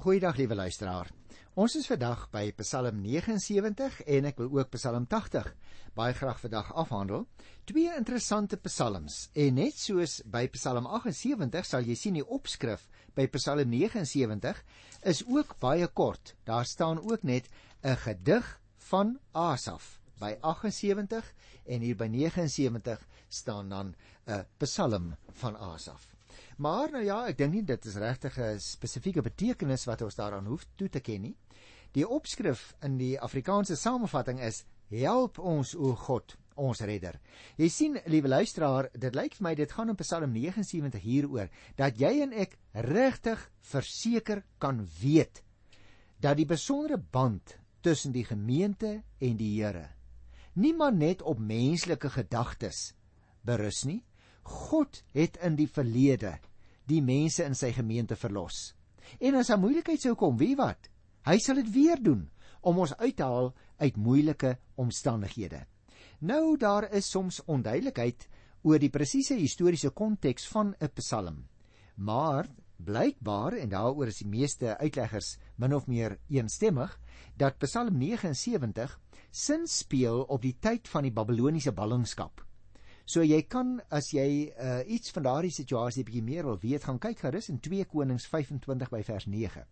Goeiedag liewe luisteraar. Ons is vandag by Psalm 79 en ek wil ook Psalm 80 baie graag vandag afhandel. Twee interessante psalms. En net soos by Psalm 78 sal jy sien die opskrif by Psalm 79 is ook baie kort. Daar staan ook net 'n gedig van Asaf by 78 en hier by 79 staan dan 'n psalm van Asaf. Maar nou ja, ek dink nie dit is regtig 'n spesifieke betekenis wat ons daaraan hoef toe te ken nie. Die opskrif in die Afrikaanse samevatting is: Help ons o God, ons redder. Jy sien, liewe luisteraar, dit lyk vir my dit gaan in Psalm 79 hieroor dat jy en ek regtig verseker kan weet dat die besondere band tussen die gemeente en die Here nie maar net op menslike gedagtes berus nie. God het in die verlede die mense in sy gemeente verlos. En as 'n moeilikheid sou kom, wie wat? Hy sal dit weer doen om ons uit te haal uit moeilike omstandighede. Nou daar is soms onduidelikheid oor die presiese historiese konteks van 'n Psalm. Maar blykbaar en daaroor is die meeste uitleggers min of meer eensstemmig dat Psalm 79 sin speel op die tyd van die Babiloniese ballingskap. So jy kan as jy uh, iets van daardie situasie bietjie meer wil weet, gaan kyk gerus in 2 Konings 25 by vers 9.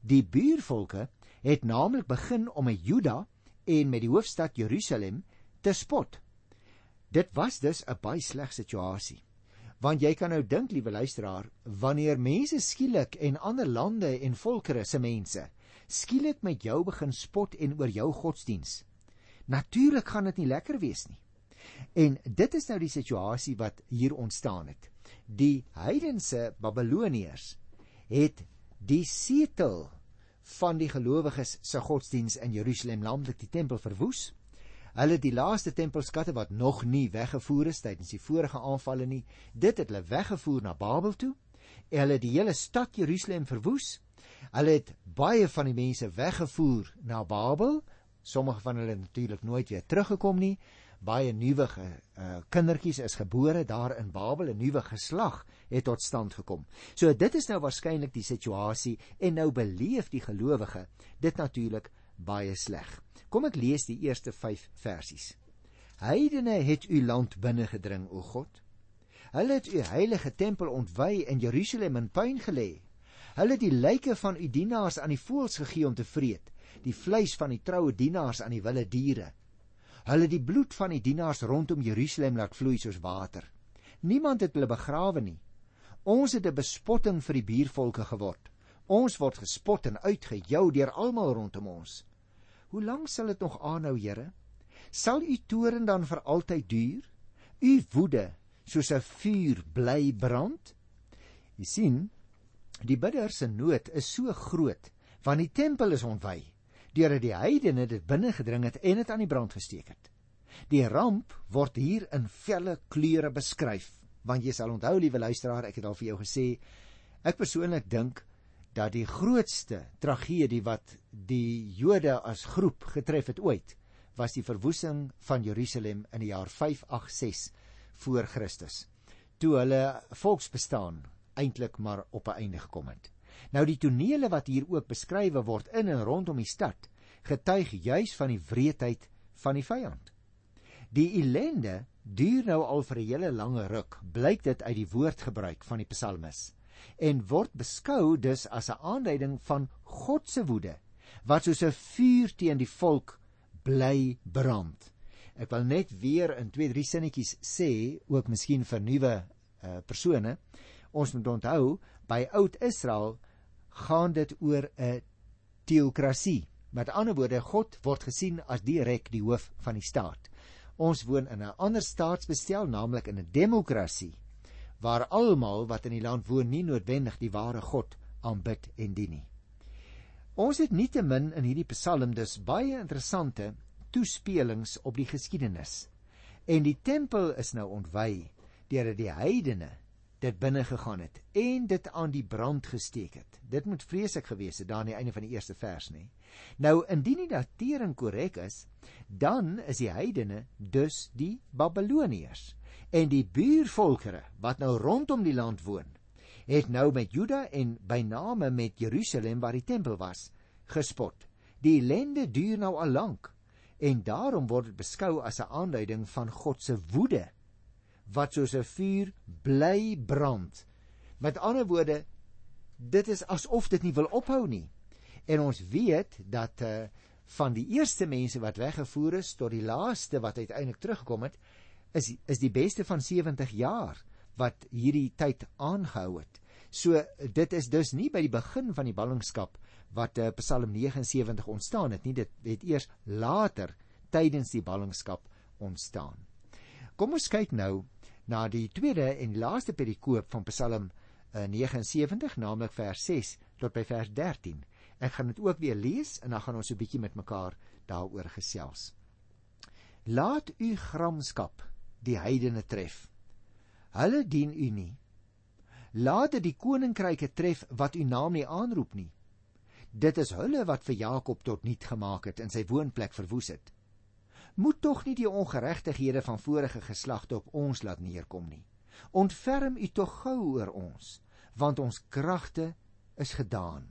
Die buurvolke het naamlik begin om met Juda en met die hoofstad Jerusalem te spot. Dit was dus 'n baie sleg situasie. Want jy kan nou dink, liewe luisteraar, wanneer mense skielik en ander lande en volkere se mense skielik met jou begin spot en oor jou godsdiens. Natuurlik gaan dit nie lekker wees nie. En dit is nou die situasie wat hier ontstaan het. Die heidense Babiloniërs het die setel van die gelowiges se godsdiens in Jerusalem, naamlik die tempel verwoes. Hulle het die laaste tempelskatte wat nog nie weggevoer is tydens die vorige aanvalle nie, dit het hulle weggevoer na Babel toe. Hulle het die hele stad Jerusalem verwoes. Hulle het baie van die mense weggevoer na Babel. Sommige van hulle natuurlik nooit weer teruggekom nie baie nuwe uh, kindertjies is gebore daar in Babel, 'n nuwe geslag het tot stand gekom. So dit is nou waarskynlik die situasie en nou beleef die gelowige dit natuurlik baie sleg. Kom ek lees die eerste 5 versies. Heidene het u land binne gedring, o God. Hulle het u heilige tempel ontwy en Jerusalem in puin gelê. Hulle het die lyke van u dienaars aan die voëls gegee om te vreet, die vleis van die troue dienaars aan die wilde diere. Hulle die bloed van die dienaars rondom Jerusalem laat vloei soos water. Niemand het hulle begrawe nie. Ons het 'n bespotting vir die buurvolke geword. Ons word gespot en uitgejou deur almal rondom ons. Hoe lank sal dit nog aanhou, Here? Sal u toorn dan vir altyd duur? U woede soos 'n vuur bly brand? Jy sien, die bidder se nood is so groot want die tempel is ontwy deurdat die heidene dit binne gedring het en dit aan die brand gesteek het. Die ramp word hier in felle kleure beskryf, want jy sal onthou liewe luisteraar, ek het al vir jou gesê, ek persoonlik dink dat die grootste tragedie wat die Jode as groep getref het ooit, was die verwoesting van Jerusalem in die jaar 586 voor Christus, toe hulle volksbestaan eintlik maar op 'n einde gekom het. Nou die tonele wat hier ook beskrywe word in en rondom die stad, getuig juis van die wreedheid van die vyand. Die ellende duur nou al vir 'n hele lange ruk, blyk dit uit die woordgebruik van die psalmis en word beskou dus as 'n aanduiding van God se woede wat soos 'n vuur teen die volk bly brand. Ek wil net weer in 2-3 sinnetjies sê, ook miskien vir nuwe uh, persone, ons moet onthou by oud Israel gaan dit oor 'n teokrasie. Met ander woorde, God word gesien as direk die hoof van die staat. Ons woon in 'n ander staatsbestel, naamlik in 'n demokrasie, waar almal wat in die land woon nie noodwendig die ware God aanbid en dien nie. Ons het nietemin in hierdie Psalm dus baie interessante toespelings op die geskiedenis. En die tempel is nou ontwy deurdat die heidene dit binne gegaan het en dit aan die brand gesteek het. Dit moet vreeslik gewees het daar aan die einde van die eerste vers nê. Nou indien die datering korrek is, dan is die heidene dus die Babiloniërs en die buurvolkere wat nou rondom die land woon het nou met Juda en by name met Jerusalem waar die tempel was, gespot. Die ellende duur nou al lank en daarom word dit beskou as 'n aanduiding van God se woede wat soos 'n vuur bly brand. Met ander woorde, dit is asof dit nie wil ophou nie. En ons weet dat uh van die eerste mense wat weggevoer is tot die laaste wat uiteindelik teruggekom het, is is die beste van 70 jaar wat hierdie tyd aangehou het. So dit is dus nie by die begin van die ballingskap wat uh, Psalm 79 ontstaan het nie, dit het eers later tydens die ballingskap ontstaan. Kom ons kyk nou na die tweede en laaste perikoop van Psalm uh, 79, naamlik vers 6 tot by vers 13. Ek gaan dit ook weer lees en dan gaan ons 'n bietjie met mekaar daaroor gesels. Laat u gramskap die heidene tref. Hulle dien u nie. Laat dit die koninkryke tref wat u naam nie aanroep nie. Dit is hulle wat vir Jakob tot niet gemaak het en sy woonplek verwoes het. Moet tog nie die ongeregtighede van vorige geslagte op ons laat neerkom nie. Ontferm u tog gou oor ons, want ons kragte is gedaan.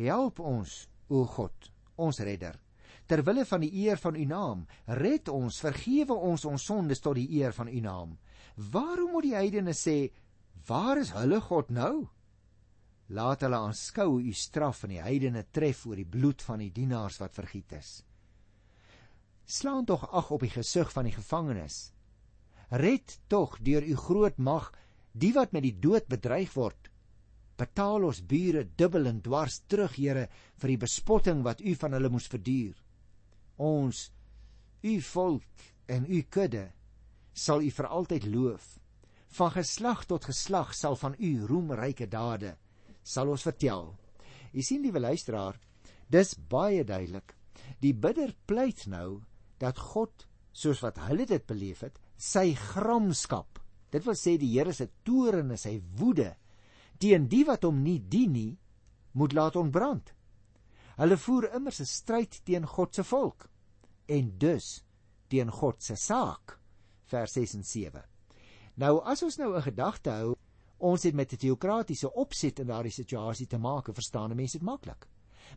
Help ons, o God, ons redder, ter wille van die eer van u naam, red ons, vergewe ons ons sondes tot die eer van u naam. Waarom moet die heidene sê, waar is hulle God nou? Laat hulle aanskou u straf en die heidene tref oor die bloed van die dienaars wat vergiet is. Slaan tog ag op die gesig van die gevangenes. Red tog deur u groot mag die wat met die dood bedreig word. Betaal ons bure dubbel en dwars terug, Here, vir die bespotting wat u van hulle moes verduur ons u volk en u kudde sal u vir altyd loof van geslag tot geslag sal van u roemryke dade sal ons vertel u sien liewe luisteraar dis baie duidelik die bidder pleit nou dat God soos wat hulle dit beleef het sy gramskap dit wil sê die Here se toorn en sy woede teen die wat hom nie dien nie moet laat ontbrand Hulle voer immers 'n stryd teen God se volk en dus teen God se saak. Vers 6 en 7. Nou as ons nou 'n gedagte hou, ons het met 'n teokratiese opset in daardie situasie te maak, verstaan mense dit maklik.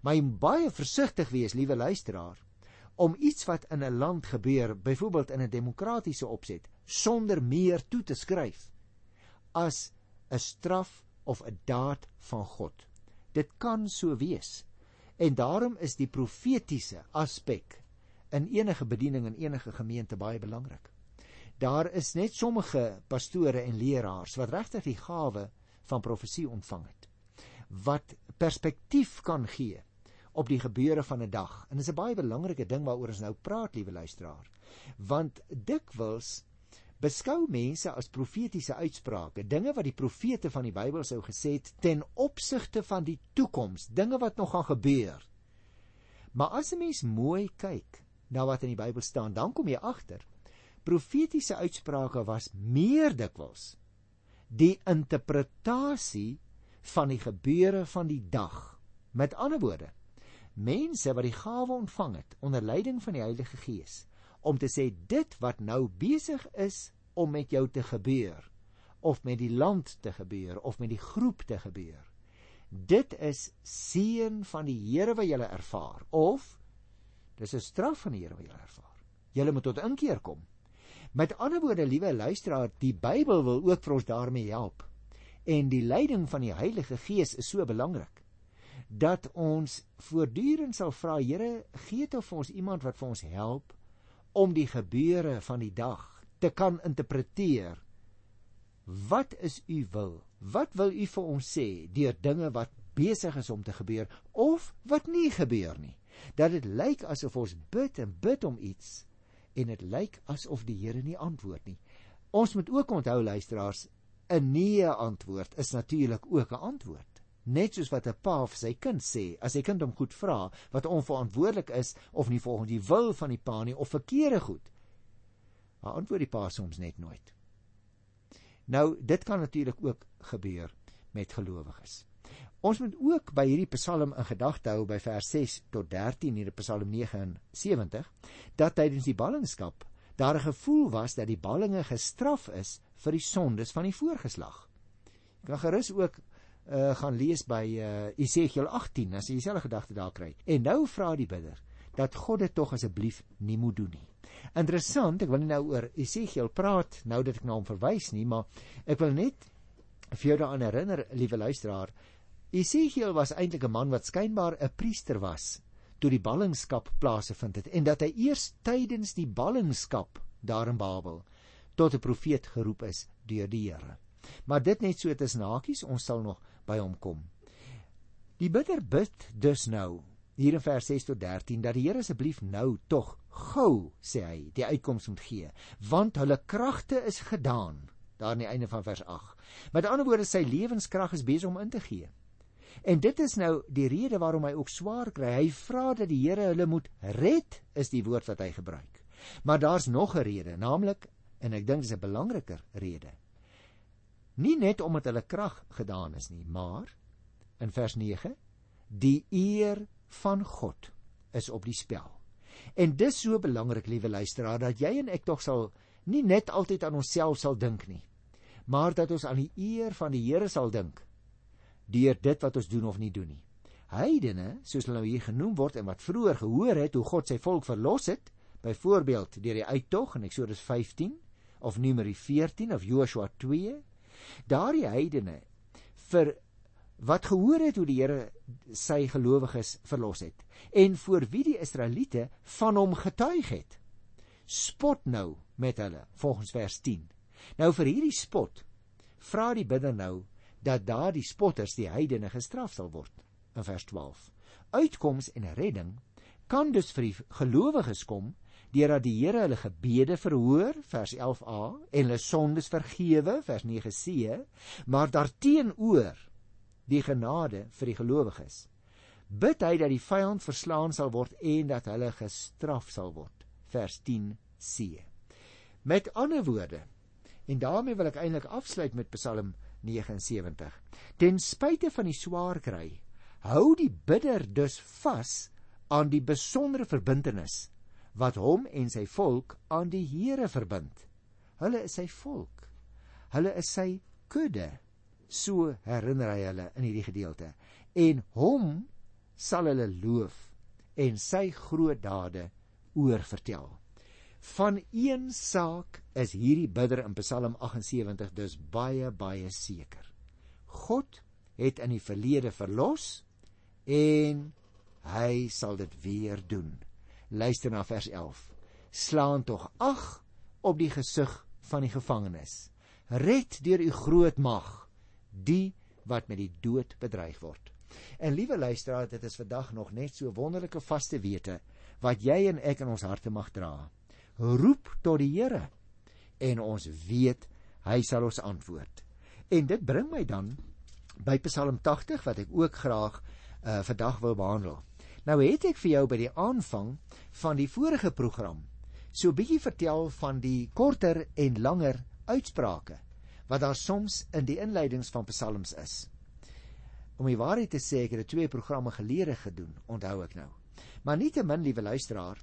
Maar jy moet baie versigtig wees, liewe luisteraar, om iets wat in 'n land gebeur, byvoorbeeld in 'n demokratiese opset, sonder meer toe te skryf as 'n straf of 'n daad van God. Dit kan so wees. En daarom is die profetiese aspek in enige bediening in enige gemeente baie belangrik. Daar is net sommige pastore en leraars wat regtig die gawe van profesie ontvang het wat perspektief kan gee op die gebeure van 'n dag. En dit is 'n baie belangrike ding waaroor ons nou praat, liewe luisteraar. Want dikwels beskou mense as profetiese uitsprake, dinge wat die profete van die Bybel sou gesê het ten opsigte van die toekoms, dinge wat nog gaan gebeur. Maar as 'n mens mooi kyk na wat in die Bybel staan, dan kom jy agter profetiese uitsprake was meer dikwels die interpretasie van die gebeure van die dag. Met ander woorde, mense wat die gawe ontvang het onder leiding van die Heilige Gees om te sê dit wat nou besig is om met jou te gebeur of met die land te gebeur of met die groep te gebeur. Dit is seën van die Here wat jy ervaar of dis 'n straf van die Here wat jy ervaar. Jy moet tot inkeer kom. Met ander woorde, liewe luisteraar, die Bybel wil ook vir ons daarmee help. En die leiding van die Heilige Gees is so belangrik dat ons voortdurend sal vra, Here, gee toe vir ons iemand wat vir ons help om die gebeure van die dag te kan interpreteer. Wat is u wil? Wat wil u vir ons sê deur dinge wat besig is om te gebeur of wat nie gebeur nie? Dat dit lyk asof ons bid en bid om iets en dit lyk asof die Here nie antwoord nie. Ons moet ook onthou luisteraars, 'n nee antwoord is natuurlik ook 'n antwoord net soos wat 'n pa vir sy kind sê as sy kind hom goed vra wat onverantwoordelik is of nie volgens die wil van die pa nie of verkeerde goed. Maar antwoord die pa soms net nooit. Nou dit kan natuurlik ook gebeur met gelowiges. Ons moet ook by hierdie Psalm in gedagte hou by vers 6 tot 13 hier in Psalm 79 dat tydens die ballingskap daar 'n gevoel was dat die ballinge gestraf is vir die sondes van die voorgeslag. Jy kan gerus ook uh, gaan lees by uh, Esegiel 18 as jy dieselfde gedagte daar kry. En nou vra die bidder dat God dit tog asseblief nie moet doen nie. Interessant, ek wil nie nou oor Esegiel praat nou dat ek na hom verwys nie, maar ek wil net vir jou daaraan herinner, liewe luisteraar, Esegiel was eintlik 'n man wat skynbaar 'n priester was toe die ballingskap plaasgevind het en dat hy eers tydens die ballingskap daar in Babel tot 'n profeet geroep is deur die Here. Maar dit net so tussen hakies, ons sal nog by hom kom. Die bidder bid dus nou hier in vers 6 tot 13 dat die Here asseblief nou tog gou sê hy die uitkoms moet gee want hulle kragte is gedaan daar aan die einde van vers 8. Met ander woorde sy lewenskrag is besig om in te gee. En dit is nou die rede waarom hy ook swaar kry. Hy vra dat die Here hulle moet red is die woord wat hy gebruik. Maar daar's nog 'n rede, naamlik en ek dink dis 'n belangriker rede. Nie net omdat hulle krag gedaan is nie, maar in vers 9 die eer van God is op die spel. En dis so belangrik, liewe luisteraar, dat jy en ek tog sal nie net altyd aan onsself sal dink nie, maar dat ons aan die eer van die Here sal dink deur dit wat ons doen of nie doen nie. Heidene, soos hulle nou hier genoem word en wat vroeër gehoor het hoe God sy volk verlos het, byvoorbeeld deur die uittog in Eksodus 15 of Numeri 14 of Joshua daardie heidene vir wat gehoor het hoe die Here sy gelowiges verlos het en voor wie die Israeliete van hom getuig het. Spot nou met hulle volgens vers 10 nou vir hierdie spot vra die bidder nou dat daardie spotters die heidene gestraf sal word in vers 12 uitkoms en redding kan dus vir die gelowiges kom deurdat die Here hulle gebede verhoor vers 11a en hulle sondes vergewe vers 9c maar daarteenoor die genade vir die gelowiges. Bid hy dat die vyand verslaan sal word en dat hulle gestraf sal word vers 10c met ander woorde en daarmee wil ek eintlik afsluit met Psalm 79 ten spyte van die swaar kry hou die bidder dus vas aan die besondere verbintenis wat hom en sy volk aan die Here verbind. Hulle is sy volk. Hulle is sy kudde. So herinner hy hulle in hierdie gedeelte. En hom sal hulle loof en sy groot dade oorvertel. Van een saak is hierdie bidder in Psalm 78 dus baie baie seker. God het in die verlede verlos en hy sal dit weer doen. Luister na vers 11. Slaan tog ag op die gesig van die gevangenes. Red deur u groot mag die wat met die dood bedreig word. En liewe luisteraar, dit is vandag nog net so wonderlike vaste wete wat jy en ek in ons harte mag dra. Roep tot die Here en ons weet hy sal ons antwoord. En dit bring my dan by Psalm 80 wat ek ook graag uh, vandag wil behandel. Nou het ek vir jou by die aanvang van die vorige program so 'n bietjie vertel van die korter en langer uitsprake wat daar soms in die inleidings van psalms is. Om die waarheid te sê, ek het dit twee programme gelede gedoen, onthou ek nou. Maar nietemin, liewe luisteraar,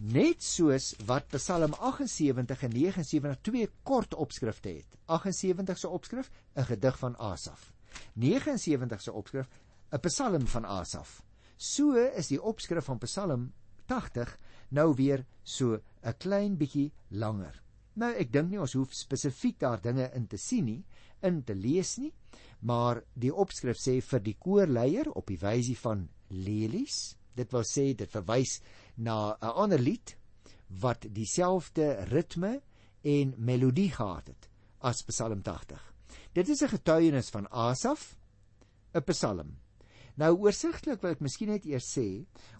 net soos wat Psalm 78 en 79 twee kort opskrifte het. 78 se opskrif, 'n gedig van Asaf. 79 se opskrif, 'n psalm van Asaf. So is die opskrif van Psalm 80 nou weer so 'n klein bietjie langer. Nou ek dink nie ons hoef spesifiek daar dinge in te sien nie, in te lees nie, maar die opskrif sê vir die koorleier op die wysie van lelies. Dit wil sê dit verwys na 'n ander lied wat dieselfde ritme en melodie gehad het as Psalm 80. Dit is 'n getuienis van Asaf, 'n psalm Nou oorsigtelik wil ek miskien net eers sê,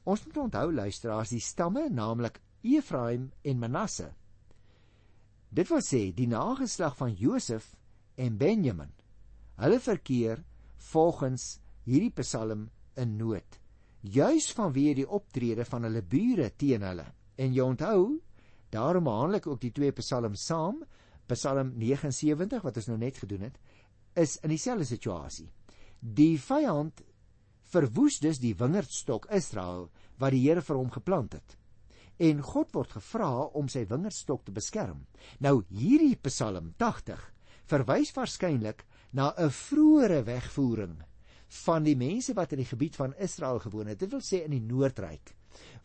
ons moet onthou luisteraars, die stamme, naamlik Efraim en Manasse. Dit wil sê die nageslag van Josef en Benjamin. Hulle verkeer volgens hierdie Psalm in nood, juis vanweë die optrede van hulle bure teen hulle. En jy onthou, daarom behandel ek ook die twee Psalms saam, Psalm 79 wat ons nou net gedoen het, is in dieselfde situasie. Die vyand verwoes dus die wingerdstok Israel wat die Here vir hom geplant het. En God word gevra om sy wingerdstok te beskerm. Nou hierdie Psalm 80 verwys waarskynlik na 'n vroeëre wegvoering van die mense wat in die gebied van Israel gewoon het. Dit wil sê in die Noordryk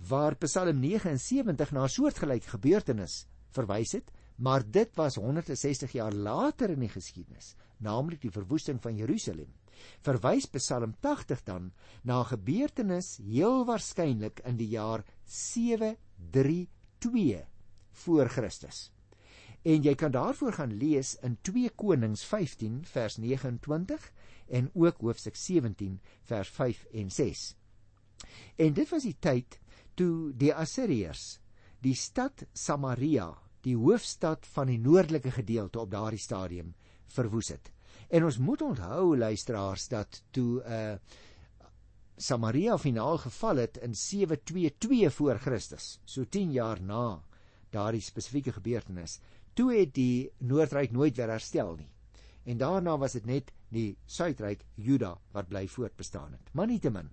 waar Psalm 79 na 'n soortgelyke gebeurtenis verwys het, maar dit was 160 jaar later in die geskiedenis, naamlik die verwoesting van Jerusalem. Verwys Psalm 80 dan na 'n gebeurtenis heel waarskynlik in die jaar 732 voor Christus. En jy kan daarvoor gaan lees in 2 Konings 15 vers 29 en ook hoofstuk 17 vers 5 en 6. En dit was die tyd toe die Assiriërs die stad Samaria, die hoofstad van die noordelike gedeelte op daardie stadium verwoes het. En ons moet onthou luisteraars dat toe uh Samaria finaal geval het in 722 voor Christus, so 10 jaar na daardie spesifieke gebeurtenis, toe het die Noordryk nooit weer herstel nie. En daarna was dit net die Suidryk Juda wat bly voortbestaan het. Maar nietemin,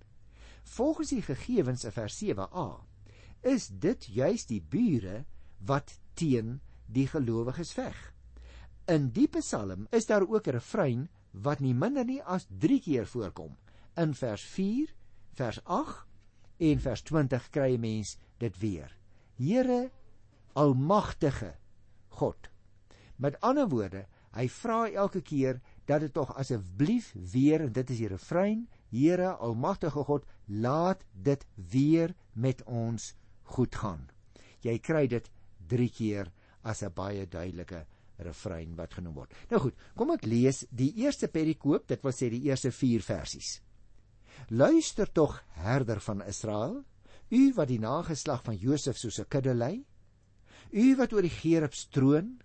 volgens die gegevens in vers 7a, is dit juis die bure wat teen die gelowiges veg. In die Psalm is daar ook 'n refrein wat nie minder nie as 3 keer voorkom. In vers 4, vers 8 en vers 20 kry 'n mens dit weer. Here almagtige God. Met ander woorde, hy vra elke keer dat dit tog asseblief weer en dit is die refrein, Here almagtige God, laat dit weer met ons goed gaan. Jy kry dit 3 keer as 'n baie duidelike refrein wat genoem word. Nou goed, kom ek lees die eerste perikoop, dit wil sê die eerste 4 versies. Luister tog herder van Israel, u wat die nageslag van Josef soos 'n kudde lei, u wat oor die Gerubs troon,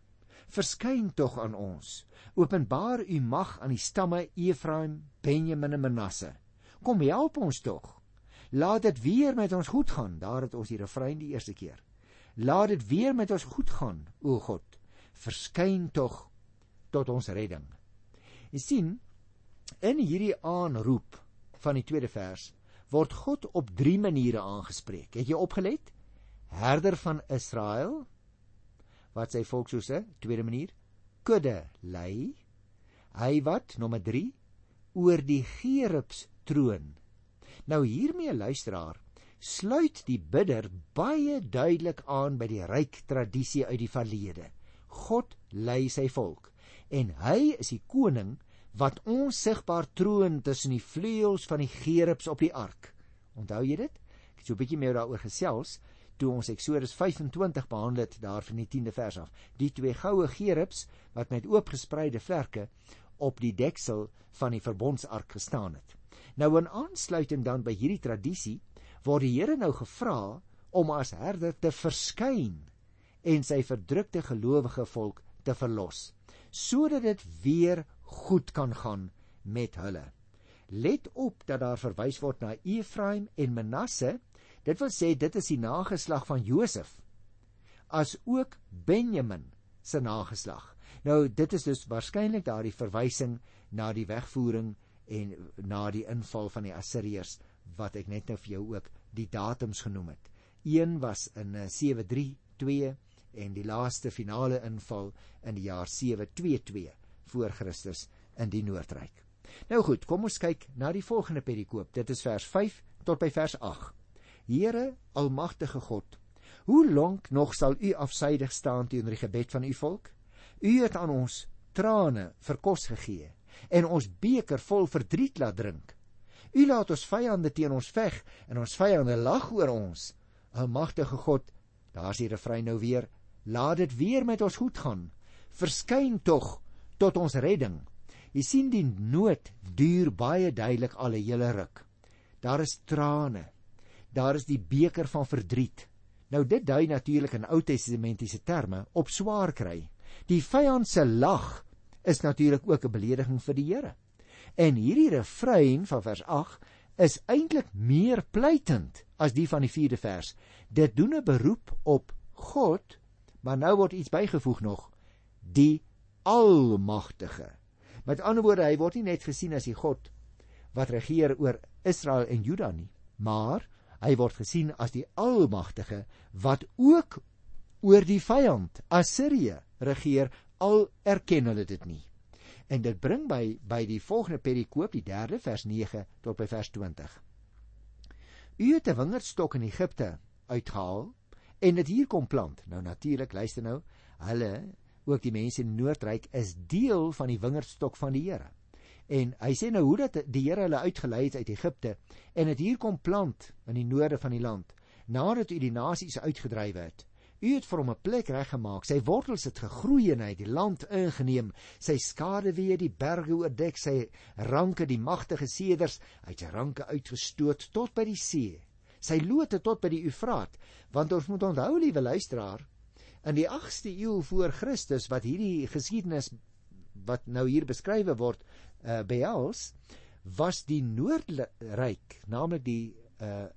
verskyn tog aan ons. Openbaar u mag aan die stamme Efraim, Benjamin en Manasse. Kom help ons tog. Laat dit weer met ons goed gaan. Daar het ons die refrein die eerste keer. Laat dit weer met ons goed gaan, o God verskyn tog tot ons redding. Jy sien in hierdie aanroep van die tweede vers word God op drie maniere aangespreek. Het jy opgelet? Herder van Israel wat sy volk soos 'n tweede manier kudde lei. Hy wat nommer 3 oor die gerubs troon. Nou hiermee luisteraar sluit die bidder baie duidelik aan by die ryk tradisie uit die verlede. God lei sy volk en hy is die koning wat onsigbaar troon tussen die vleuels van die gerubs op die ark. Onthou jy dit? Ek het so 'n bietjie meer daaroor gesels toe ons Eksodus 25 behandel het daar van die 10de vers af. Die twee goue gerubs wat met oopgespreide vlerke op die deksel van die verbondsark gestaan het. Nou in aansluiting dan by hierdie tradisie word die Here nou gevra om as herder te verskyn en sy verdrukte gelowige volk te verlos sodat dit weer goed kan gaan met hulle. Let op dat daar verwys word na Efraim en Manasse. Dit wil sê dit is die nageslag van Josef as ook Benjamin se nageslag. Nou dit is dus waarskynlik daardie verwysing na die wegvoering en na die inval van die Assiriërs wat ek net nou vir jou ook die datums genoem het. Een was in 732 eh, en die laaste finale inval in die jaar 722 voor Christus in die Noordryk. Nou goed, kom ons kyk na die volgende perikoop. Dit is vers 5 tot by vers 8. Here, almagtige God, hoe lank nog sal U afsydig staan teenoor die gebed van U volk? U het aan ons trane vir kos gegee en ons beker vol verdriet laat drink. U laat ons vyande teen ons veg en ons vyande lag oor ons. Almagtige God, daar's die refrein nou weer. Laat dit weer met ons goed gaan. Verskyn tog tot ons redding. Jy sien die nood duur baie duidelik al 'n hele ruk. Daar is trane. Daar is die beker van verdriet. Nou dit dui natuurlik in Ou Testamentiese terme op swaar kry. Die vyand se lag is natuurlik ook 'n belediging vir die Here. En hierdie refrein van vers 8 is eintlik meer pleitend as die van die 4de vers. Dit doen 'n beroep op God Maar nou word iets bygevoeg nog: die Almagtige. Met ander woorde, hy word nie net gesien as die God wat regeer oor Israel en Juda nie, maar hy word gesien as die Almagtige wat ook oor die vyand Assirië regeer al erken hulle dit nie. En dit bring by by die volgende perikoop, die 3de vers 9 tot by vers 20. U het 'n wingerdstok in Egipte uitgehaal en dit hier kom plant. Nou natuurlik, luister nou, hulle ook die mense in Noordryk is deel van die wingerdstok van die Here. En hy sê nou hoe dat die Here hulle uitgelei het uit Egipte en dit hier kom plant in die noorde van die land nadat u die nasies uitgedryf het. U het vir hom 'n plek reggemaak. Sy wortels het gegroei en hy het die land ingeneem. Sy skade weer die berge oordek, sy ranke die magtige seders, hy het sy ranke uitgestoot tot by die see. Sy lote tot by die Eufraat, want ons moet onthou, liewe luisteraar, in die 8ste eeu voor Christus wat hierdie geskiedenis wat nou hier beskrywe word, uh, behels, was die Noordryk, naamlik die uh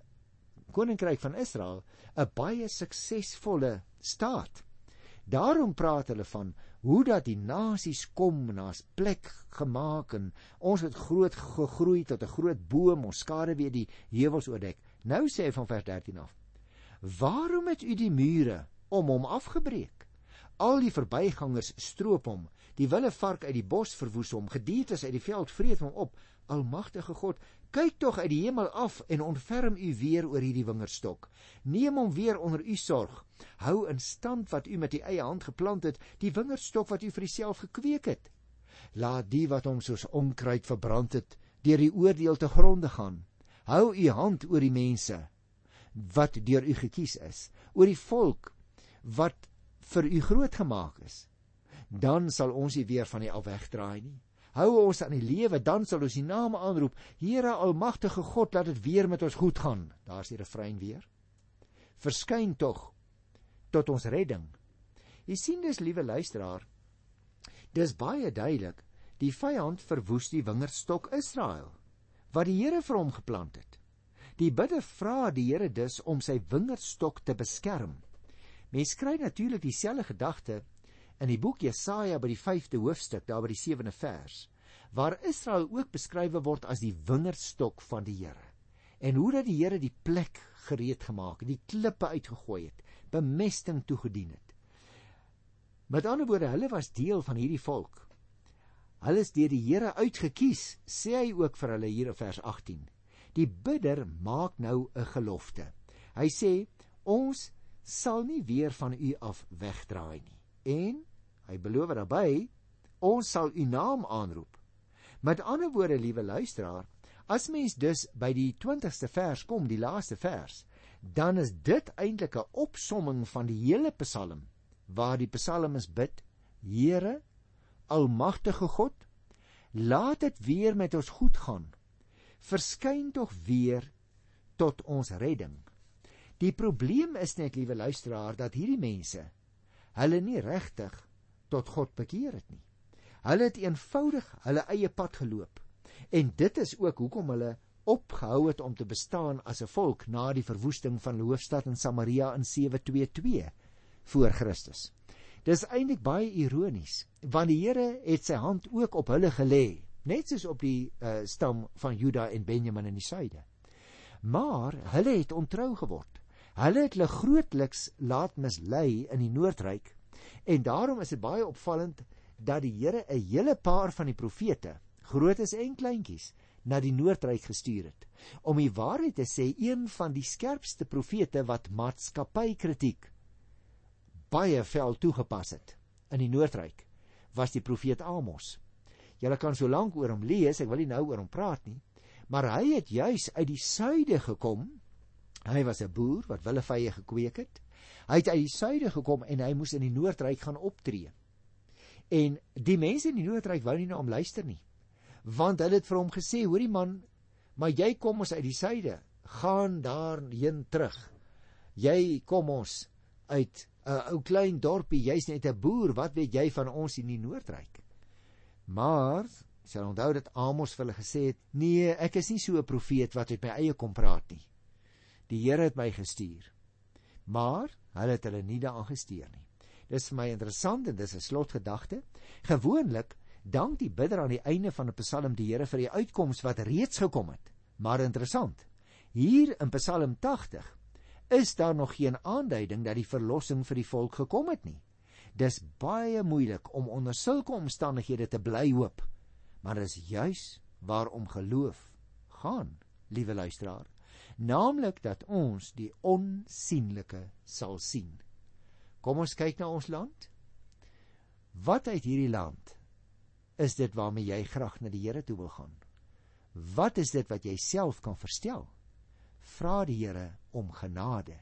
koninkryk van Israel 'n baie suksesvolle staat. Daarom praat hulle van hoe dat die nasies kom en ons plek gemaak en ons het groot gegroei tot 'n groot boom, ons skade weer die heuwels oordek. Nou sê hy van vers 13 af: Waarom het u die mure om hom afgebreek? Al die verbygangers stroop hom, die wilde vark uit die bos verwoes hom, gediertes uit die veld vreet hom op. Almagtige God, kyk tog uit die hemel af en ontferm u weer oor hierdie wingerdstok. Neem hom weer onder u sorg. Hou in stand wat u met u eie hand geplant het, die wingerdstok wat u vir uself gekweek het. Laat die wat hom soos onkruid verbrand het, deur die oordeel te gronde gaan. Hou u hand oor die mense wat deur u gekies is, oor die volk wat vir u groot gemaak is. Dan sal ons nie weer van u af wegdraai nie hou ons aan die lewe, dan sal ons die naam aanroep. Here Almagtige God, laat dit weer met ons goed gaan. Daar's die refrein weer. Verskyn tog tot ons redding. Jy sien dis liewe luisteraar. Dis baie duidelik. Die vyand verwoes die wingerdstok Israel wat die Here vir hom geplant het. Die bidder vra die Here dus om sy wingerdstok te beskerm. Mens kry natuurlik dieselfde gedagte in die boek Jesaja by die 5de hoofstuk, daar by die 7de vers, waar Israel ook beskryf word as die wingerdstok van die Here. En hoe dat die Here die plek gereed gemaak het, die klippe uitgegooi het, bemesting toegedien het. Met ander woorde, hulle was deel van hierdie volk. Hulle is deur die Here uitgekies, sê hy ook vir hulle hier in vers 18. Die bidder maak nou 'n gelofte. Hy sê: "Ons sal nie weer van u af wegdraai nie." En Hy beloof daarby ons sal u naam aanroep. Met ander woorde, liewe luisteraar, as mens dus by die 20ste vers kom, die laaste vers, dan is dit eintlik 'n opsomming van die hele Psalm waar die psalmis bid: Here, almagtige God, laat dit weer met ons goed gaan. Verskyn tog weer tot ons redding. Die probleem is net, liewe luisteraar, dat hierdie mense hulle nie regtig tot God bekeer het nie. Hulle het eenvoudig hulle eie pad geloop. En dit is ook hoekom hulle opgehou het om te bestaan as 'n volk na die verwoesting van die hoofstad in Samaria in 722 voor Christus. Dis eintlik baie ironies, want die Here het sy hand ook op hulle gelê, net soos op die uh, stam van Juda en Benjamin in die suide. Maar hulle het ontrou geword. Hulle het hulle grootliks laat mislei in die noordryk En daarom is dit baie opvallend dat die Here 'n hele paar van die profete, grootes en kleintjies, na die noordryk gestuur het. Om die waarheid te sê, een van die skerpste profete wat maatskappykritiek baie vel toegepas het in die noordryk, was die profeet Amos. Julle kan so lank oor hom lees, ek wil nie nou oor hom praat nie, maar hy het juis uit die suide gekom. Hy was 'n boer wat willevye gekweek het. Hy het uit die suide gekom en hy moes in die noordryk gaan optree. En die mense in die noordryk wou nie na hom luister nie. Want hulle het vir hom gesê: "Hoorie man, maar jy kom ons uit die suide, gaan daarheen terug. Jy kom ons uit 'n ou klein dorpie, jy's net 'n boer, wat weet jy van ons in die noordryk?" Maar sal onthou dat Amos vir hulle gesê het: "Nee, ek is nie so 'n profeet wat uit my eie kom praat nie. Die Here het my gestuur." Maar hulle het hulle nie daaraan gesteer nie. Dis vir my interessant en dis 'n slotgedagte. Gewoonlik dank die bidder aan die einde van 'n Psalm die Here vir die uitkoms wat reeds gekom het. Maar interessant. Hier in Psalm 80 is daar nog geen aanduiding dat die verlossing vir die volk gekom het nie. Dis baie moeilik om onder sulke omstandighede te bly hoop. Maar dis juis waarom geloof gaan, liewe luisteraar, naamlik dat ons die onsigbare sal sien. Kom ons kyk na ons land. Wat uit hierdie land is dit waarmee jy graag na die Here toe wil gaan? Wat is dit wat jy self kan verstel? Vra die Here om genade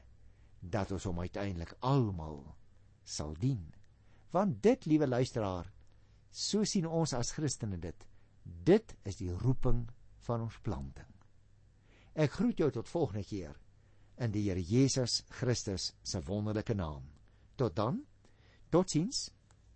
dat ons hom uiteindelik almal sal dien. Want dit, liewe luisteraar, so sien ons as Christene dit. Dit is die roeping van ons planting. Ek groet jou tot volgende keer in die Here Jesus Christus se wonderlike naam. Tot dan. Totsiens.